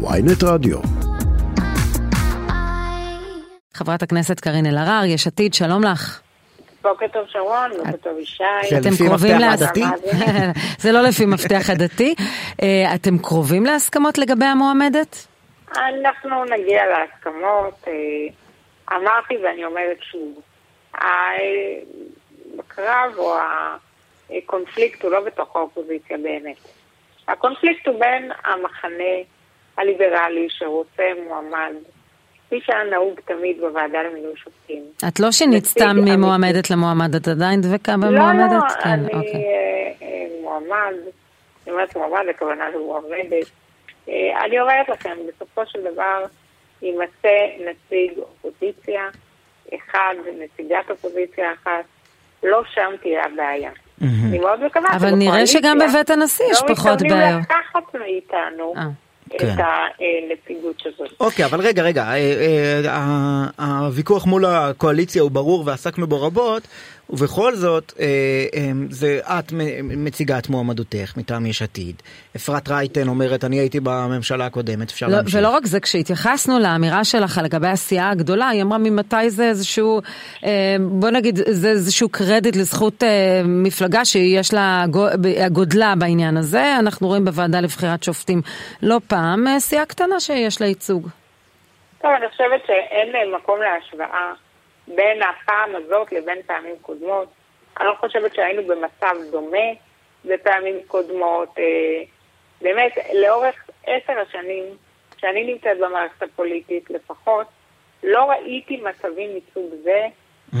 ויינט רדיו. חברת הכנסת קארין אלהרר, יש עתיד, שלום לך. בוקר טוב שרון, בוקר טוב ישי. זה אתם לפי קרובים עדתי? זה לא לפי מפתח עדתי. אה, אתם קרובים להסכמות לגבי המועמדת? אנחנו נגיע להסכמות. אה, אמרתי ואני אומרת שוב, הקרב או הקונפליקט הוא לא בתוך האופוזיציה באמת. הקונפליקט הוא בין המחנה הליברלי שרוצה מועמד, כפי שהיה נהוג תמיד בוועדה למינוי שופטים. את לא שינית סתם. ממועמדת למועמד, את עדיין דבקה לא, במועמדת? לא, כן, אני אוקיי. אה, אה, מועמד, אני אומרת מועמד, הכוונה למועמדת. אה, אני אומרת לכם, בסופו של דבר יימצא נציג אופוזיציה אחד, נציגת אופוזיציה אחת, לא שם תהיה הבעיה. אני מאוד מקווה אבל נראה שגם בבית הנשיא יש לא פחות מתכוונים בעיות. לקחת מאיתנו אה. את כן. הנציגות הזאת. אוקיי, אבל רגע, רגע, אה, אה, הוויכוח מול הקואליציה הוא ברור ועסקנו בו רבות, ובכל זאת, אה, אה, זה את מציגה את מועמדותך מטעם יש עתיד. אפרת רייטן אומרת, אני הייתי בממשלה הקודמת, אפשר לא, להמשיך. ולא רק זה, כשהתייחסנו לאמירה שלך לגבי הסיעה הגדולה, היא אמרה ממתי זה איזשהו, אה, בוא נגיד, זה איזשהו קרדיט לזכות אה, מפלגה שיש לה גודלה בעניין הזה. אנחנו רואים בוועדה לבחירת שופטים לא פעם סיעה קטנה שיש לה ייצוג. טוב, אני חושבת שאין מקום להשוואה בין הפעם הזאת לבין פעמים קודמות. אני לא חושבת שהיינו במצב דומה בפעמים קודמות. אה, באמת, לאורך עשר השנים שאני נמצאת במערכת הפוליטית לפחות, לא ראיתי מצבים מסוג זה,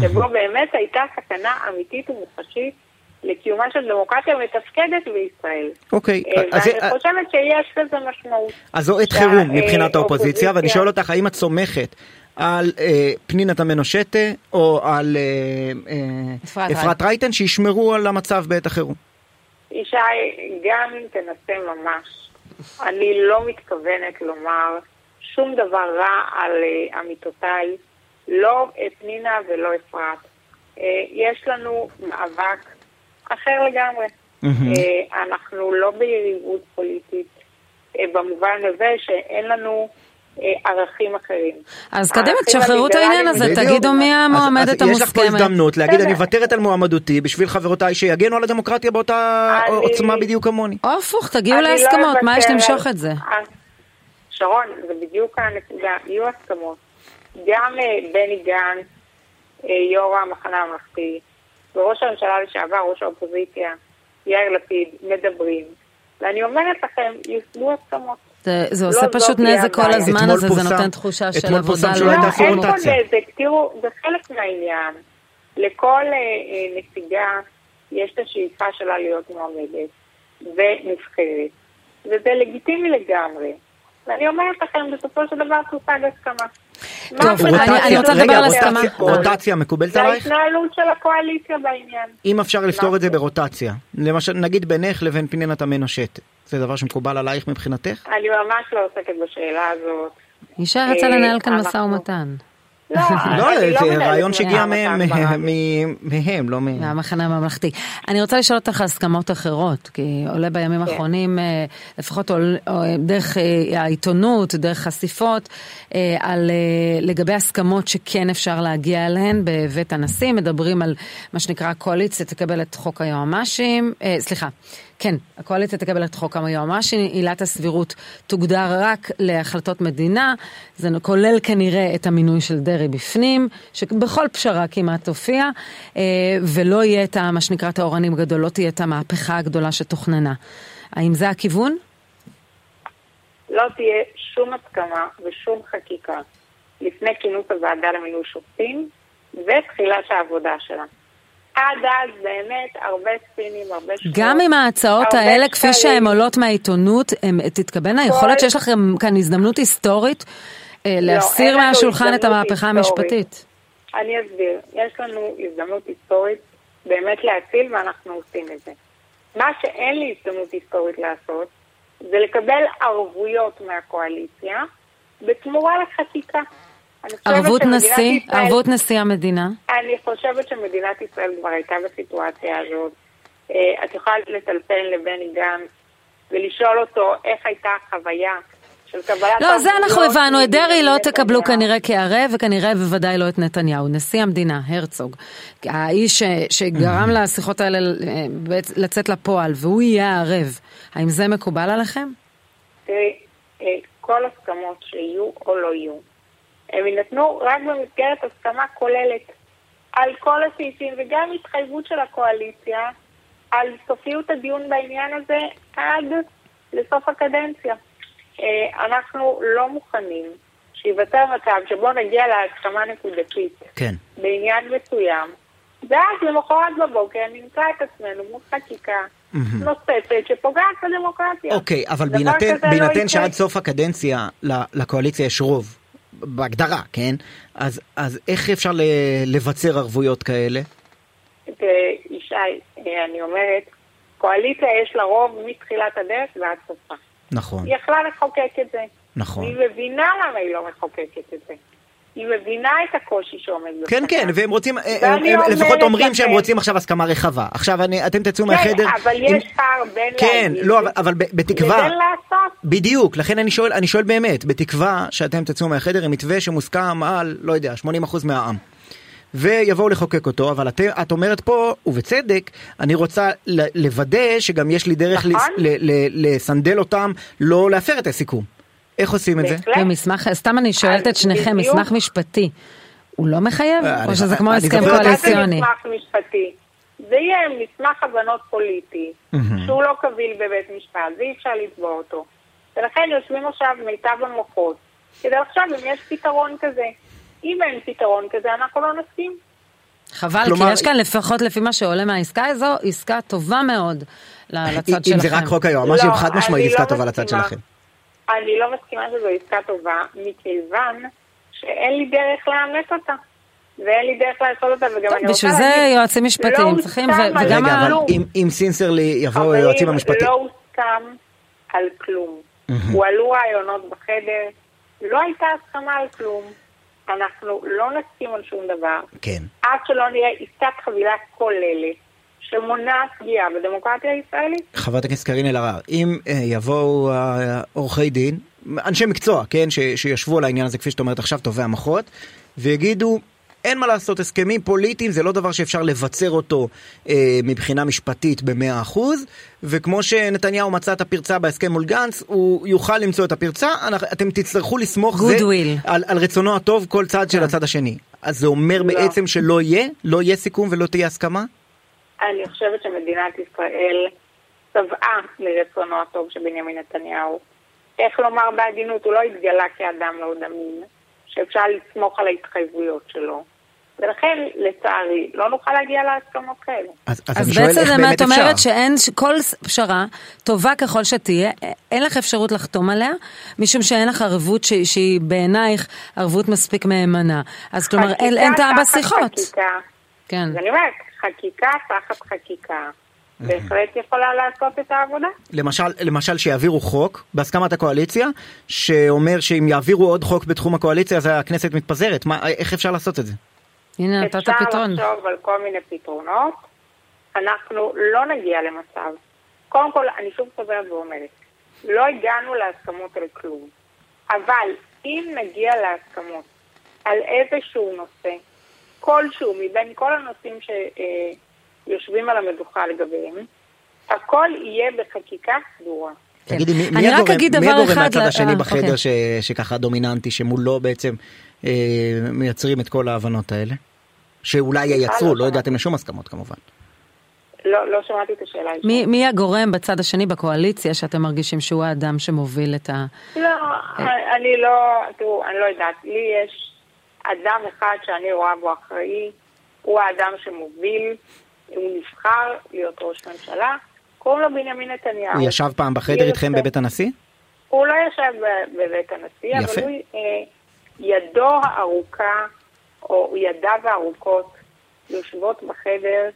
שבו באמת הייתה סכנה אמיתית ומוחשית לקיומה של דמוקרטיה מתפקדת בישראל. אוקיי, אה, ואני אה, חושבת שיש לזה משמעות. אז זו עת חירום אה, מבחינת האופוזיציה, ואני שואל אותך, האם את סומכת על אה, פנינה תמנו שטה או על אה, אה, אפרת אפרת רייטן שישמרו על המצב בעת החירום? ישי, גם אם תנסה ממש, אני לא מתכוונת לומר שום דבר רע על uh, עמיתותיי, לא אה, פנינה ולא אפרת. Uh, יש לנו מאבק אחר לגמרי. Uh, אנחנו לא ביריבות פוליטית uh, במובן הזה שאין לנו ערכים אחרים. אז קדימה, תשחררו את העניין הזה, תגידו מי המועמדת אז יש לך פה המוסכמת. הזדמנות להגיד. אני מוותרת על מועמדותי בשביל חברותיי שיגנו על הדמוקרטיה באותה עוצמה בדיוק כמוני. או הפוך, תגיעו לא להסכמות, מה יש למשוך את זה? אה, שרון, זה בדיוק הנקודה, יהיו הסכמות. גם אה, בני גנץ, אה, יו"ר המחנה הממלכתי, וראש הממשלה לשעבר, ראש האופוזיציה, יאיר לפיד, מדברים. ואני אומרת לכם, יושגו הסכמות. זה- זה לא, עושה זאת פשוט תהיה נזק כל. הזמן הזה, זה נותן תחושה של אתמול עבודה פורסם לא שלא הייתה לא, אין פה. נזק, תראו, זה חלק מהעניין. לכל אה, אה, נציגה יש את השאיפה שלה להיות מועמדת ונבחרת, וזה לגיטימי לגמרי. ואני אומרת לכם, בסופו של דבר תושג הסכמה. מה טוב, אני- רוצה לדבר על הסכמה. רוטציה מקובלת זה עלייך? ההתנהלות של הקואליציה בעניין. אם אפשר לפתור את זה? ברוטציה, למשל נגיד בינך לבין פנינה תמנו שטה, זה דבר שמקובל עלייך מבחינתך? אני ממש לא עוסקת בשאלה הזאת. אישה רצה אה, לנהל כאן משא ומתן. לא, לא, אני זה רעיון שהגיע מהם, מהם, לא מ... מהמחנה הממלכתי. אני רוצה לשאול אותך על הסכמות אחרות, כי עולה בימים כן. האחרונים, אה, לפחות אה, דרך העיתונות, דרך חשיפות, על, לגבי הסכמות שכן אפשר להגיע אליהן בבית הנשיא, מדברים על מה שנקרא הקואליציה תקבל את חוק היועמ"שים, סליחה, כן, הקואליציה תקבל את חוק היועמ"שים, עילת הסבירות תוגדר רק להחלטות מדינה, זה כולל כנראה את המינוי של דרעי בפנים, שבכל פשרה כמעט תופיע, אה, ולא יהיה את מה שנקרא טהרנים גדול, לא תהיה את המהפכה הגדולה שתוכננה. האם זה הכיוון? לא תהיה שום הסכמה ושום חקיקה לפני כינוס הוועדה למינוי שופטים ותחילת העבודה שלה. עד אז באמת הרבה ספינים, הרבה שמועות. גם עם ההצעות האלה, כפי. שהן עולות מהעיתונות, תתקבלנה? יכול להיות שיש לכם כאן הזדמנות היסטורית אה, להסיר לא, לנו מהשולחן את המהפכה היסטורית. המשפטית? אני אסביר. יש לנו הזדמנות היסטורית באמת להציל ואנחנו עושים את זה. מה שאין לי הזדמנות היסטורית לעשות זה לקבל ערבויות מהקואליציה בתמורה לחקיקה. ערבות נשיא, ישראל- ערבות נשיא המדינה. אני חושבת שמדינת ישראל כבר הייתה בסיטואציה הזאת. אה, את יכולה לטלפן לבני גנץ ולשאול אותו איך הייתה החוויה של קבלת... לא, זה אנחנו הבנו, את דרעי לא תקבלו. כנראה כערב, וכנראה בוודאי לא את נתניהו. נשיא המדינה, הרצוג, האיש שגרם לשיחות האלה אה, לצאת לפועל, והוא יהיה הערב, האם זה מקובל עליכם? תראי, אה, כל הסכמות שיהיו או לא יהיו, הם יינתנו רק במסגרת הסכמה כוללת על כל הסעיפים וגם התחייבות של הקואליציה על סופיות הדיון בעניין הזה עד לסוף הקדנציה. אה, אנחנו לא מוכנים שייווצר מצב שבו נגיע להסכמה נקודתית כן. בעניין מסוים, ואז למחרת בבוקר נמצא את עצמנו מול חקיקה נוספת שפוגעת בדמוקרטיה. אוקיי, אבל דבר בהינתן, לא. שעד סוף הקדנציה לקואליציה יש רוב, בהגדרה, כן? אז, אז איך אפשר ל- לבצר ערבויות כאלה? ישי, אה, אני אומרת, קואליציה יש לה רוב מתחילת הדרך ועד סופה. נכון, היא יכלה לחוקק את זה. נכון. והיא מבינה למה היא לא מחוקקת את זה. היא מבינה את הקושי שעומד בפניה. כן, כן, והם רוצים, הם, ואני הם לפחות אומרים שהם רוצים עכשיו הסכמה רחבה. עכשיו אני, אתם תצאו כן, מהחדר... אבל עם- יש פער בין כן, להגיד לא, אבל, אבל בתקווה... לבין לעשות. בדיוק, לכן אני שואל, אני שואל באמת, בתקווה שאתם תצאו מהחדר עם מתווה שמוסכם על, לא יודע, 80% מהעם. ויבואו לחוקק אותו, אבל את, את אומרת פה, ובצדק, אני רוצה לוודא שגם יש לי דרך נכון. לסנדל אותם, לא להפר את הסיכום. איך עושים את זה? בהחלט. ומסמך, סתם אני שואלת את שניכם. מסמך משפטי, הוא לא מחייב? אה, או שזה כמו אני הסכם זה קואליציוני? מסמך משפטי. זה יהיה מסמך הבנות פוליטי, שהוא לא קביל בבית משפט, ואי אפשר לתבוע אותו. ולכן יושבים עכשיו מיטב המוחות, כדי לחשוב אם יש פתרון כזה. אם אין פתרון כזה, אנחנו לא נסכים. חבל, כלומר- כי יש כאן לפחות לפי מה שעולה מהעסקה הזו, עסקה טובה מאוד לצד שלכם. אם זה רק חוק היועמ"שים, לא, חד משמעית עסקה לא טובה לצד. שלכם. אני לא מסכימה שזו עסקה טובה, מכיוון שאין לי דרך לאמץ אותה. ואין לי דרך לעשות אותה, וגם אני רוצה בשביל להגיד... זה יועצים משפטיים לא צריכים, ו- על וגם רגע, אבל. אם- אם סינסרלי יבואו היועצים המשפטיים... לא הוסכם על כלום. הועלו רעיונות בחדר, לא הייתה הסכמה על כלום. אנחנו לא נסכים על שום דבר, כן. עד שלא נראה עסקת חבילה כוללת, שמונעת פגיעה בדמוקרטיה הישראלית. חברת הכנסת קארין אלהרר, אם אה, יבואו אה, עורכי דין, אנשי מקצוע, כן, ש, שישבו על העניין הזה, כפי שאת אומרת עכשיו, טובי המוחות, ויגידו, אין מה לעשות, הסכמים פוליטיים זה לא דבר שאפשר לבצר אותו אה, מבחינה משפטית במאה אחוז, וכמו שנתניהו מצא את הפרצה בהסכם מול גנץ, הוא יוכל למצוא את הפרצה, אנחנו, אתם תצטרכו לסמוך זה. על, על רצונו הטוב כל צד של הצד השני. אז זה אומר לא. בעצם שלא יהיה? לא יהיה סיכום ולא תהיה הסכמה? אני חושבת שמדינת ישראל צבעה לרצונו הטוב של בנימין נתניהו. איך לומר בעדינות, הוא לא התגלה כאדם לא דמין, שאפשר לסמוך על ההתחייבויות שלו. ולכן, לצערי, לא נוכל להגיע להסכמות כאלה. אז, אז, אז בעצם איך מה את אפשר. אומרת שאין, ש- כל ס- פשרה, טובה ככל שתהיה, אין לך אפשרות לחתום עליה, משום שאין לך ערבות ש- שהיא בעינייך ערבות מספיק מהימנה. אז כלומר, אין טעם בשיחות. חקיקה. כן. אז אני אומרת, חקיקה תחת חקיקה, בהחלט יכולה לעשות את העבודה. למשל, למשל שיעבירו חוק בהסכמת הקואליציה, שאומר שאם יעבירו עוד חוק בתחום הקואליציה אז הכנסת מתפזרת. מה, איך אפשר לעשות את זה? הנה, נתת אפשר פתרון. לחשוב על כל מיני פתרונות. אנחנו לא נגיע למצב. קודם כל, אני שוב חוזרת ואומרת, לא הגענו להסכמות על כלום. אבל אם נגיע להסכמות על איזשהו נושא, כלשהו מבין כל הנושאים שיושבים על המדוכה לגביהם, הכל יהיה בחקיקה סדורה. כן. תגידי, מי, אני מי רק הגורם, אגיד מי דבר הגורם אחד מהצד ל- השני אה, בחדר אוקיי. ש, שככה דומיננטי, שמולו בעצם אה, מייצרים את כל ההבנות האלה? שאולי ייצרו, לא לא הגעתם לשום הסכמות כמובן. לא, לא שמעתי את השאלה. מי, מי הגורם בצד השני בקואליציה שאתם מרגישים שהוא האדם שמוביל את ה... לא, אני לא, תראו, אני לא יודעת. לי יש אדם אחד שאני רואה בו אחראי, הוא האדם שמוביל, הוא נבחר להיות ראש ממשלה, קוראים לו בנימין נתניהו. הוא ישב פעם בחדר איתכם בבית הנשיא? הוא לא ישב בבית הנשיא, יפה. אבל הוא, אה, ידו הארוכה, או ידיו הארוכות, יושבות בחדר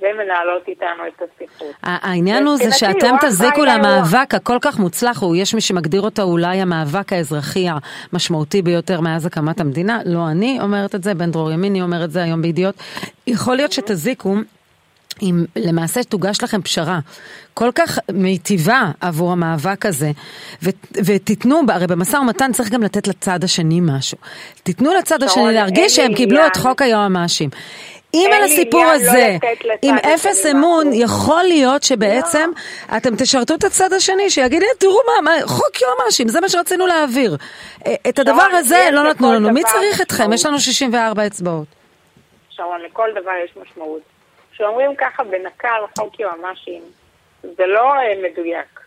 ומנהלות איתנו את השיחות. ה- העניין הוא זה שאתם תזיקו. למאבק הכל כך מוצלח, הוא יש מי שמגדיר אותו אולי המאבק האזרחי המשמעותי ביותר מאז הקמת המדינה, לא אני אומרת את זה, בן דרור ימיני אומר את זה היום בידיעות. יכול להיות שתזיקו אם למעשה תוגש לכם פשרה כל כך מיטיבה עבור המאבק הזה, ו- ותיתנו, הרי במשא ומתן צריך גם לתת לצד השני משהו. תיתנו לצד השני להרגיש שהם קיבלו את חוק היועמ"שים. אם על הסיפור לא הזה, עם אפס אמון, יכול להיות שבעצם לא. אתם תשרתו את הצד השני, שיגיד, תראו מה, מה חוק יועמ"שים, זה מה שרצינו להעביר. אה, את הדבר הזה לא נתנו לנו, מי צריך אתכם? יש לנו 64 אצבעות. שרון, לכל דבר יש משמעות. כשאומרים ככה בנקל חוק יועמ"שים, זה לא אה, מדויק.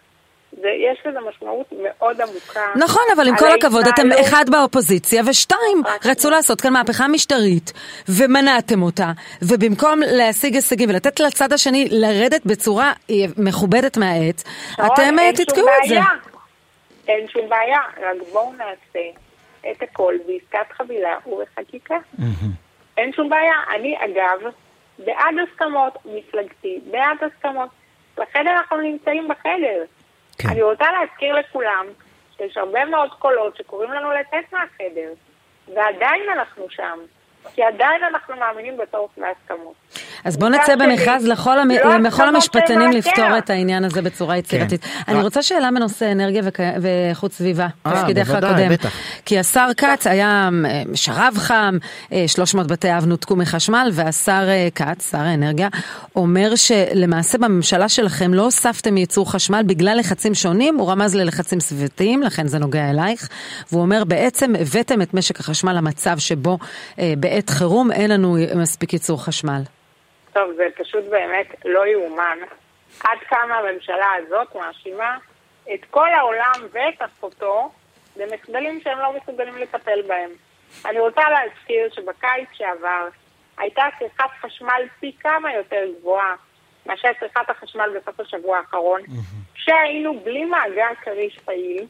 זה, יש לזה משמעות מאוד עמוקה. נכון, אבל עם כל הכבוד, אתם אחד באופוזיציה, ושתיים, רצו לעשות כאן מהפכה משטרית, ומנעתם אותה, ובמקום להשיג הישגים ולתת לצד השני לרדת בצורה אה, מכובדת מהעץ, אתם אה, תתקעו את זה. אין שום בעיה, רק בואו נעשה את הכל בעסקת חבילה ובחקיקה. אין שום בעיה. אני, אגב, בעד הסכמות, מפלגתי, בעד הסכמות. לכן אנחנו נמצאים בחדר. כן. אני רוצה להזכיר לכולם שיש הרבה מאוד קולות שקוראים לנו לצאת מהחדר, ועדיין אנחנו שם. כי עדיין אנחנו מאמינים בצורך להסכמות. אז בואו נצא במכרז לכל, המ... לא לכל המשפטנים לפתור את העניין הזה בצורה יצירתית. כן. אני אה. רוצה שאלה בנושא אנרגיה וכ... ואיכות סביבה, אה, תפקידך הקודם. בטח. כי השר כץ היה אה, שרב חם, 300 בתי אב נותקו מחשמל, והשר כץ, שר האנרגיה, אומר שלמעשה בממשלה שלכם לא הוספתם ייצור חשמל בגלל לחצים שונים, הוא רמז ללחצים סביבתיים, לכן זה נוגע אלייך, והוא אומר בעצם הבאתם את משק החשמל למצב שבו בעת חירום אין לנו מספיק ייצור חשמל. טוב, זה פשוט באמת לא יאומן עד כמה הממשלה הזאת מאשימה את כל העולם ואת אחותו במחדלים שהם לא מסוגלים לטפל בהם. אני רוצה להזכיר שבקיץ שעבר הייתה צריכת חשמל פי כמה יותר גבוהה מאשר צריכת החשמל בסוף השבוע האחרון, כשהיינו בלי מאגר כריש פעיל,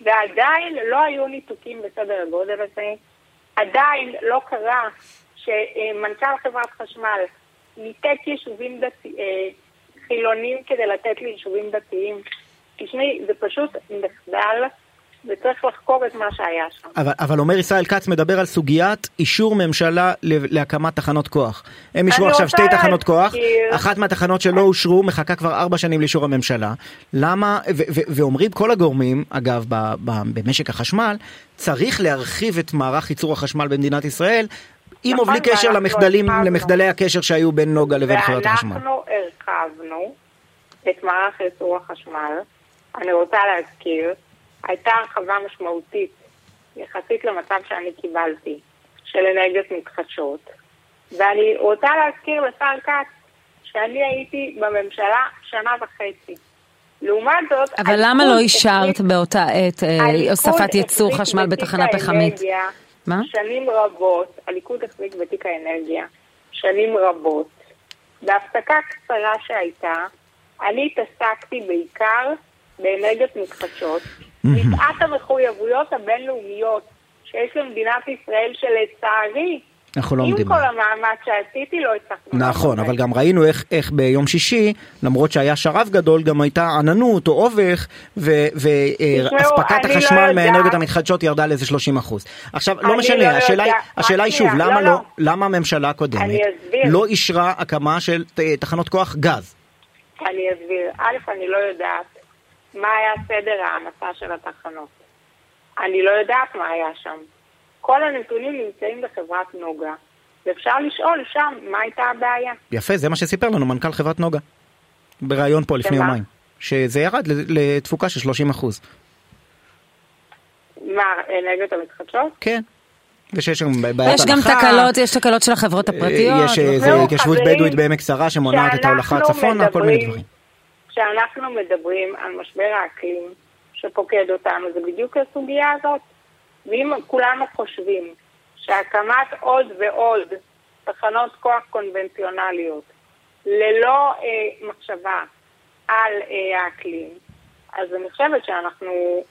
ועדיין לא היו ניתוקים בסדר הגודל הזה, עדיין לא קרה שמנכ"ל חברת חשמל ניתק יישובים דתי, אה, חילונים כדי לתת ליישובים דתיים. תשמעי, זה פשוט מחדל. וצריך לחקור את מה שהיה שם. אבל, אבל אומר ישראל כץ מדבר על סוגיית אישור ממשלה להקמת תחנות כוח. הם אישרו עכשיו שתי להזכיר... תחנות כוח, אחת מהתחנות שלא אושרו מחכה כבר ארבע שנים לאישור הממשלה. למה, ו, ו, ואומרים כל הגורמים, אגב, ב, ב, במשק החשמל, צריך להרחיב את מערך ייצור החשמל במדינת ישראל בלי נכון, קשר למחדלים, למחדלי הקשר שהיו בין נוגה לבין חברת החשמל. ואנחנו הרחבנו את מערך ייצור החשמל. אני רוצה להזכיר, הייתה הרחבה משמעותית יחסית למצב שאני קיבלתי של אנרגיות מתחדשות. ואני רוצה להזכיר לשר כץ שאני הייתי בממשלה שנה וחצי. לעומת זאת... אבל למה לא אישרת באותה עת אה, הוספת ייצור חשמל בתחנה פחמית? מה? שנים רבות, הליכוד החזיק בתיק האנרגיה, שנים רבות. בהפסקה קצרה שהייתה, אני התעסקתי בעיקר באנרגיות מתחדשות, מפאת המחויבויות הבינלאומיות שיש למדינת ישראל, שלצערי אנחנו לא עומדים. עם כל המאמץ שעשיתי לא הצלחנו. נכון, אבל גם ראינו איך, איך ביום שישי, למרות שהיה שרב גדול, גם הייתה עננות או אובך, ואספקת לא החשמל לא מהאנרגיות המתחדשות ירדה לאיזה 30 אחוז. עכשיו, לא משנה, לא השאלה, השאלה היא שוב, למה, לא, לא, למה הממשלה הקודמת לא אישרה הקמה של תחנות כוח גז? אני אסביר. א', אני לא יודעת מה היה סדר ההעמסה של התחנות. אני לא יודעת מה היה שם. כל הנתונים נמצאים בחברת נוגה, ואפשר לשאול שם מה הייתה הבעיה. יפה, זה מה שסיפר לנו מנכ"ל חברת נוגה, בריאיון פה לפני יומיים, שזה ירד לתפוקה של 30 אחוז. מה, אנרגיות המתחדשות? כן. ושיש גם בעיית יש גם תקלות, יש תקלות של החברות הפרטיות. יש איזו התיישבות בדואית בעמק שרה שמונעת את ההולכה צפונה, כל מיני דברים. כשאנחנו מדברים על משבר האקלים שפוקד אותנו, זה בדיוק הסוגיה הזאת. ואם כולנו חושבים שהקמת עוד ועוד תחנות כוח קונבנציונליות ללא אה, מחשבה על אה, האקלים, אז אני חושבת שאנחנו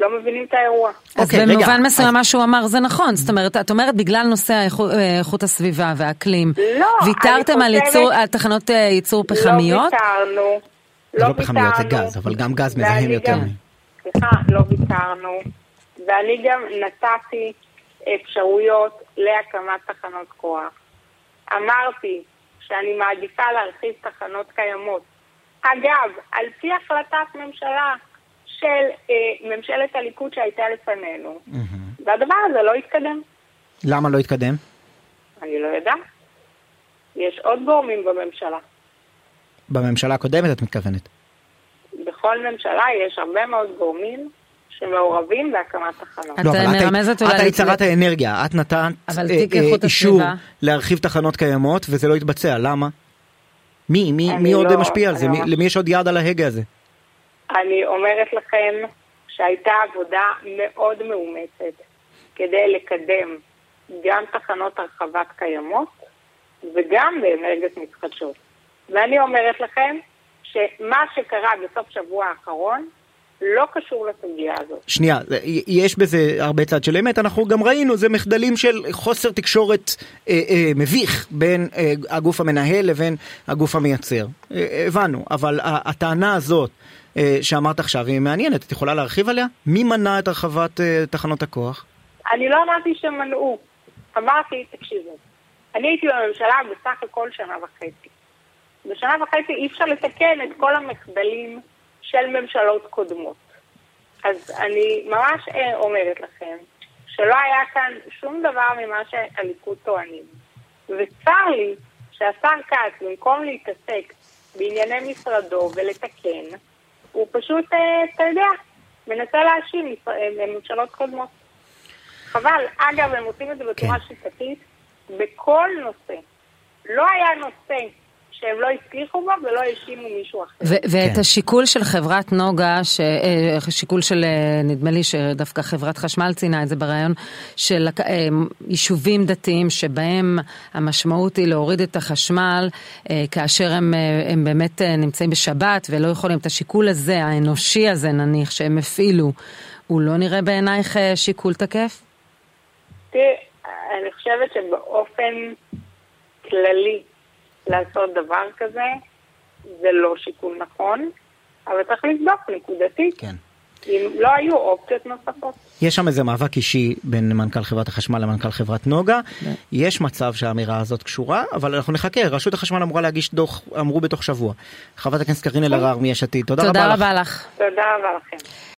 לא מבינים את האירוע. אז okay, אוקיי, במובן מסוים אז... מה שהוא אמר זה נכון, זאת אומרת, את אומרת בגלל נושא אה, איכות הסביבה והאקלים, לא, ויתרתם על, ייצור, על תחנות אה, ייצור לא פחמיות? לא ויתרנו, לא, לא פחמיות זה גז, אבל גם גז מזהם יותר. סליחה, לא ויתרנו. ואני גם נתתי אפשרויות להקמת תחנות כוח. אמרתי שאני מעדיפה להרחיב תחנות קיימות. אגב, על פי החלטת ממשלה של אה, ממשלת הליכוד שהייתה לפנינו, mm-hmm. והדבר הזה לא התקדם. למה לא התקדם? אני לא יודעת. יש עוד גורמים בממשלה. בממשלה הקודמת את מתכוונת? בכל ממשלה יש הרבה מאוד גורמים שמעורבים בהקמת תחנות. את מרמזת אולי... את היית שרת האנרגיה, את נתנת אישור להרחיב תחנות קיימות וזה לא התבצע, למה? מי, מי, מי עוד לא, משפיע על זה? מי, למי יש עוד יד על ההגה הזה? אני אומרת לכם שהייתה עבודה מאוד מאומצת כדי לקדם גם תחנות הרחבת קיימות וגם באנרגיות מתחדשות. ואני אומרת לכם שמה שקרה בסוף שבוע האחרון לא קשור לסוגיה הזאת. שנייה, יש בזה הרבה צד של אמת, אנחנו גם ראינו, זה מחדלים של חוסר תקשורת אה, אה, מביך בין אה, הגוף המנהל לבין הגוף המייצר. אה, הבנו, אבל הטענה הזאת אה, שאמרת עכשיו היא מעניינת, את יכולה להרחיב עליה? מי מנע את הרחבת אה, תחנות הכוח? אני לא אמרתי שמנעו, אמרתי, תקשיבו, אני הייתי בממשלה בסך הכל שנה וחצי. בשנה וחצי אי אפשר לתקן את כל המחדלים של ממשלות קודמות. אז אני ממש אה, אומרת לכם שלא היה כאן שום דבר ממה שהליכוד טוענים. וצר לי שהשר כץ, במקום להתעסק בענייני משרדו ולתקן, הוא פשוט, אה, אתה יודע, מנסה להאשים אה, ממשלות קודמות. חבל. אגב, הם עושים את זה בצורה כן. שיטתית בכל נושא. לא היה נושא שהם לא הצליחו בו ולא האשימו מישהו אחר. ואת כן. השיקול של חברת נוגה, אה, שיקול של, אה, נדמה לי שדווקא חברת חשמל ציינה את זה בריאיון, של אה, יישובים דתיים שבהם המשמעות היא להוריד את החשמל כאשר הם, הם באמת נמצאים בשבת ולא יכולים, את השיקול הזה, האנושי הזה נניח, שהם הפעילו, הוא לא נראה בעינייך שיקול תקף? תראי, אני חושבת שבאופן כללי, לעשות דבר כזה, זה לא שיקול נכון, אבל צריך לבדוק נקודתית. כן. אם לא היו אופציות נוספות. יש שם איזה מאבק אישי בין מנכ"ל חברת החשמל למנכ"ל חברת נוגה. כן. יש מצב שהאמירה הזאת קשורה, אבל אנחנו נחכה, רשות החשמל אמורה להגיש דוח, אמרו בתוך שבוע. חברת הכנסת קארין אלהרר מיש עתיד, תודה, תודה רבה לך. תודה רבה לכם.